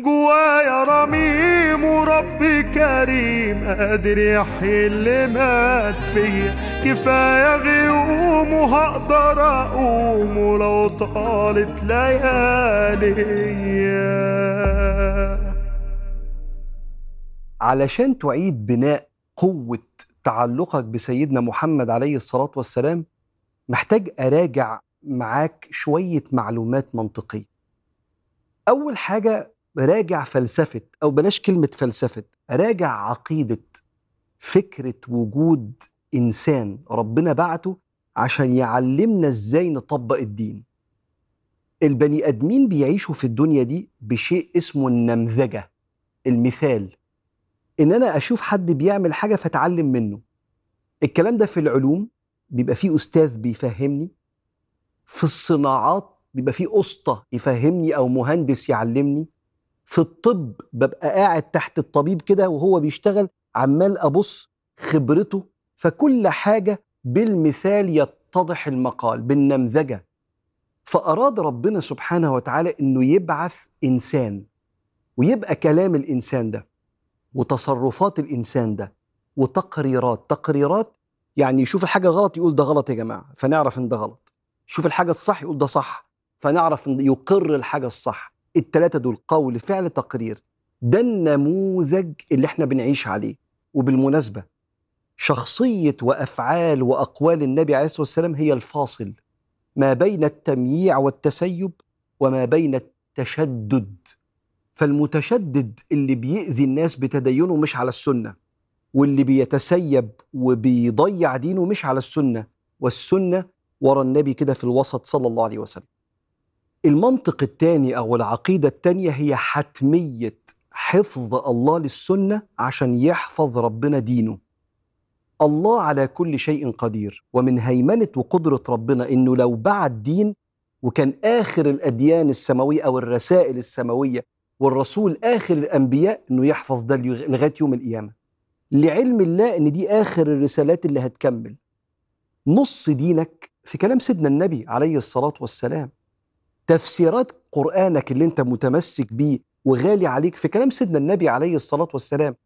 جوايا رميم وربي كريم قادر يحيي اللي مات فيا. كفاية غيوم وهقدر أقوم ولو طالت ليالي علشان تعيد بناء قوة تعلقك بسيدنا محمد عليه الصلاة والسلام محتاج أراجع معاك شوية معلومات منطقية. أول حاجة راجع فلسفة أو بلاش كلمة فلسفة راجع عقيدة فكرة وجود إنسان ربنا بعته عشان يعلمنا إزاي نطبق الدين. البني آدمين بيعيشوا في الدنيا دي بشيء اسمه النمذجة المثال. إن أنا أشوف حد بيعمل حاجة فأتعلم منه. الكلام ده في العلوم بيبقى فيه أستاذ بيفهمني في الصناعات بيبقى فيه اسطى يفهمني أو مهندس يعلمني. في الطب ببقى قاعد تحت الطبيب كده وهو بيشتغل عمال أبص خبرته فكل حاجة بالمثال يتضح المقال بالنمذجة. فأراد ربنا سبحانه وتعالى إنه يبعث إنسان ويبقى كلام الإنسان ده وتصرفات الإنسان ده وتقريرات. تقريرات يعني يشوف الحاجة غلط يقول ده غلط يا جماعة فنعرف إن ده غلط. يشوف الحاجة الصح يقول ده صح فنعرف إن يقر الحاجة الصح. التلاتة دول قول فعل تقرير ده النموذج اللي إحنا بنعيش عليه. وبالمناسبة شخصية وأفعال وأقوال النبي عليه الصلاة والسلام هي الفاصل ما بين التمييع والتسيب وما بين التشدد. فالمتشدد اللي بيأذي الناس بتدينه مش على السنة واللي بيتسيب وبيضيع دينه مش على السنة. والسنة ورا النبي كده في الوسط صلى الله عليه وسلم. المنطق الثاني أو العقيدة الثانية هي حتمية حفظ الله للسنة عشان يحفظ ربنا دينه. الله على كل شيء قدير ومن هيمنة وقدرة ربنا إنه لو بعد دين وكان آخر الأديان السماوية أو الرسائل السماوية والرسول آخر الأنبياء إنه يحفظ ده لغاية يوم القيامة. لعلم الله إن دي آخر الرسالات اللي هتكمل. نص دينك في كلام سيدنا النبي عليه الصلاة والسلام. تفسيرات قرآنك اللي أنت متمسك بيه وغالي عليك في كلام سيدنا النبي عليه الصلاة والسلام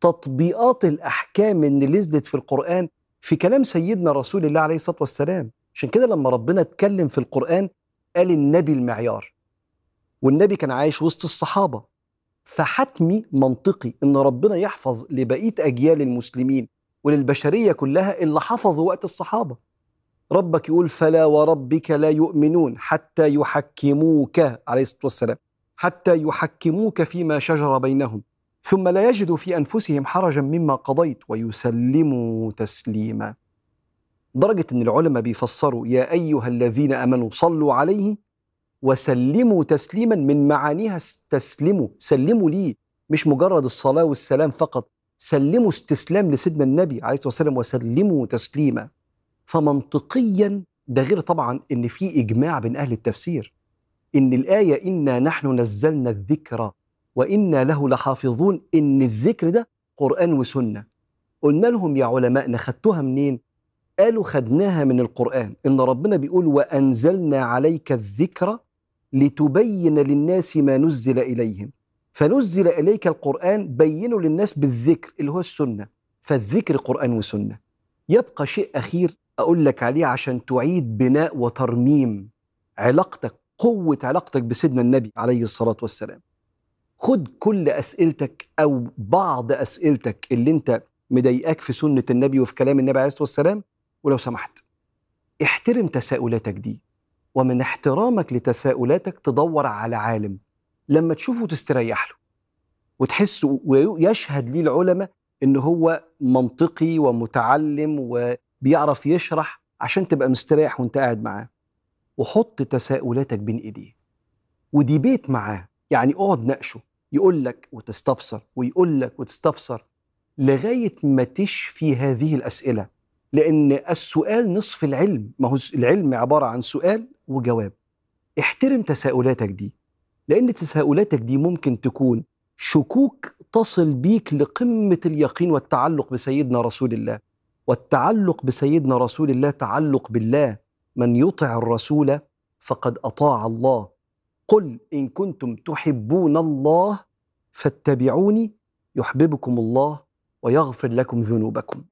تطبيقات الأحكام اللي نزلت في القرآن في كلام سيدنا رسول الله عليه الصلاة والسلام. عشان كده لما ربنا اتكلم في القرآن قال النبي المعيار والنبي كان عايش وسط الصحابة. فحتمي منطقي إن ربنا يحفظ لبقية أجيال المسلمين وللبشرية كلها اللي حفظوا وقت الصحابة. ربك يقول فلا وربك لا يؤمنون حتى يحكموك عليه الصلاة والسلام حتى يحكموك فيما شجر بينهم ثم لا يجدوا في أنفسهم حرجا مما قضيت ويسلموا تسليما. درجة إن العلماء بيفسروا يا أيها الذين آمنوا صلوا عليه وسلموا تسليما من معانيها استسلموا سلموا ليه؟ مش مجرد الصلاة والسلام فقط سلموا استسلام لسيدنا النبي عليه الصلاة والسلام وسلموا تسليما. فمنطقيا ده غير طبعا إن في إجماع بين أهل التفسير. إن الآية إنا نحن نزلنا الذكر وإنا له لحافظون إن الذكر ده قرآن وسنة. قلنا لهم يا علماء خدتوها منين؟ قالوا خدناها من القرآن. إن ربنا بيقول وأنزلنا عليك الذكر لتبين للناس ما نزل إليهم. فنزل إليك القرآن بينه للناس بالذكر اللي هو السنة. فالذكر قرآن وسنة. يبقى شيء أخير أقول لك عليه عشان تعيد بناء وترميم علاقتك قوة علاقتك بسيدنا النبي عليه الصلاة والسلام. خد كل أسئلتك أو بعض أسئلتك اللي أنت مضايقاك في سنة النبي وفي كلام النبي عليه الصلاة والسلام ولو سمحت. احترم تساؤلاتك دي ومن احترامك لتساؤلاتك تدور على عالم. لما تشوفه تستريح له وتحس ويشهد ليه العلماء إن هو منطقي ومتعلم وبيعرف يشرح عشان تبقى مستريح وانت قاعد معاه. وحط تساؤلاتك بين إيديه. وديبيت معاه. يعني اقعد ناقشه. يقول لك وتستفسر ويقول لك وتستفسر. لغاية ما تشفي هذه الأسئلة. لأن السؤال نصف العلم. ما هو العلم عبارة عن سؤال وجواب. احترم تساؤلاتك دي. لأن تساؤلاتك دي ممكن تكون شكوك تصل بيك لقمة اليقين والتعلق بسيدنا رسول الله. والتعلق بسيدنا رسول الله تعلق بالله من يطع الرسول فقد أطاع الله. قل إن كنتم تحبون الله فاتبعوني يحببكم الله ويغفر لكم ذنوبكم.